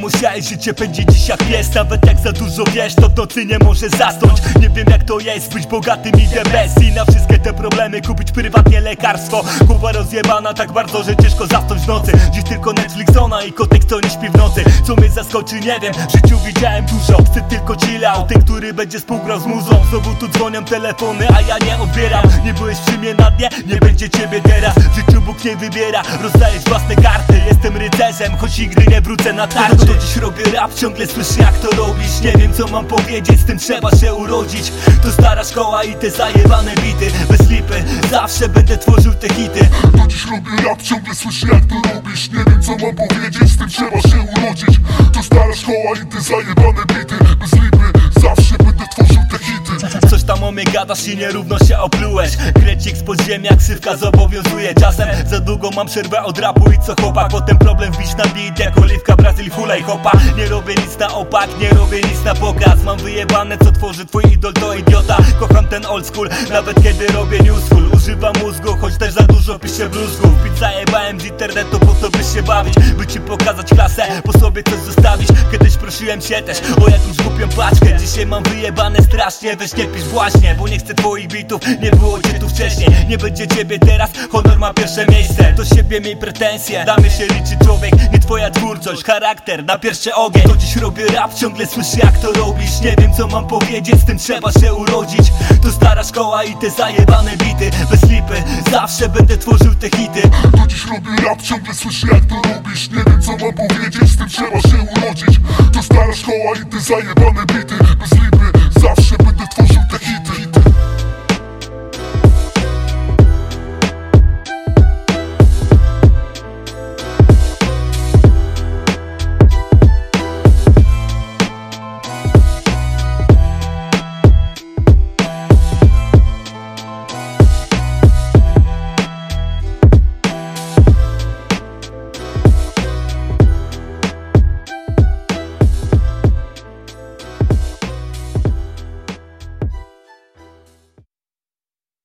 musiałeś życie pędzi dziś jak jest Nawet jak za dużo wiesz, to w nocy nie może zasnąć. Nie wiem jak to jest być bogatym i bez I na wszystkie te problemy kupić prywatnie lekarstwo. Głowa rozjebana tak bardzo, że ciężko zasnąć w nocy. Dziś tylko Netflixona i kotek to nie śpi w nocy. Co mnie zaskoczy nie wiem, w życiu widziałem dużo. Chcę tylko chillał, ten który będzie współgrał z muzą. Znowu tu dzwonią telefony, a ja nie odbieram. Nie byłeś przy mnie na dnie, nie będzie ciebie teraz. W życiu Bóg nie wybiera, rozdajesz własne karty. Jestem rycerzem, choć nigdy nie wrócę na tarczy To dziś robię rap, ciągle słyszę jak to robisz. Nie wiem co mam powiedzieć, z tym trzeba się urodzić. To stara szkoła i te zajebane bity. Bez lipy, zawsze będę tworzył te hity. Do dziś robię rap, ciągle słyszę jak to robisz. Nie wiem co mam powiedzieć, z tym trzeba się urodzić. To stara szkoła i te zajebane bity. Bez lipy, zawsze będę tworzył mnie gadasz i nierówno się oplułeś. Krecik z podziemia, ksywka zobowiązuje. Czasem za długo mam przerwę od rapu i co chłopak? Potem problem wbić na beat jak oliwka Brazylii hulaj hopa. Nie robię nic na opak, nie robię nic na pokaz. Mam wyjebane co tworzy twój idol to idiota. Kocham ten old school, nawet kiedy robię newsful Używam mózgu, choć też za dużo piszę bluzgów Pić zajebałem z internetu po to by się bawić By ci pokazać klasę, po sobie coś zostawić. Kiedyś prosiłem się też o jakąś głupią paczkę Mam wyjebane strasznie, weź nie pisz właśnie Bo nie chcę twoich bitów, nie było cię tu wcześniej Nie będzie ciebie teraz, honor ma pierwsze miejsce Do siebie miej pretensje, damy się liczy człowiek Nie twoja charakter na pierwszy ogień. To dziś robię rap, ciągle słyszę jak to robisz. Nie wiem co mam powiedzieć, z tym trzeba się urodzić. To stara szkoła i te zajebane bity. Bez lipy, zawsze będę tworzył te hity. Do dziś robię rap, ciągle słyszę jak to robisz. Nie wiem co mam powiedzieć, z tym trzeba się urodzić. To stara szkoła i te zajebane bity. Bez lipy,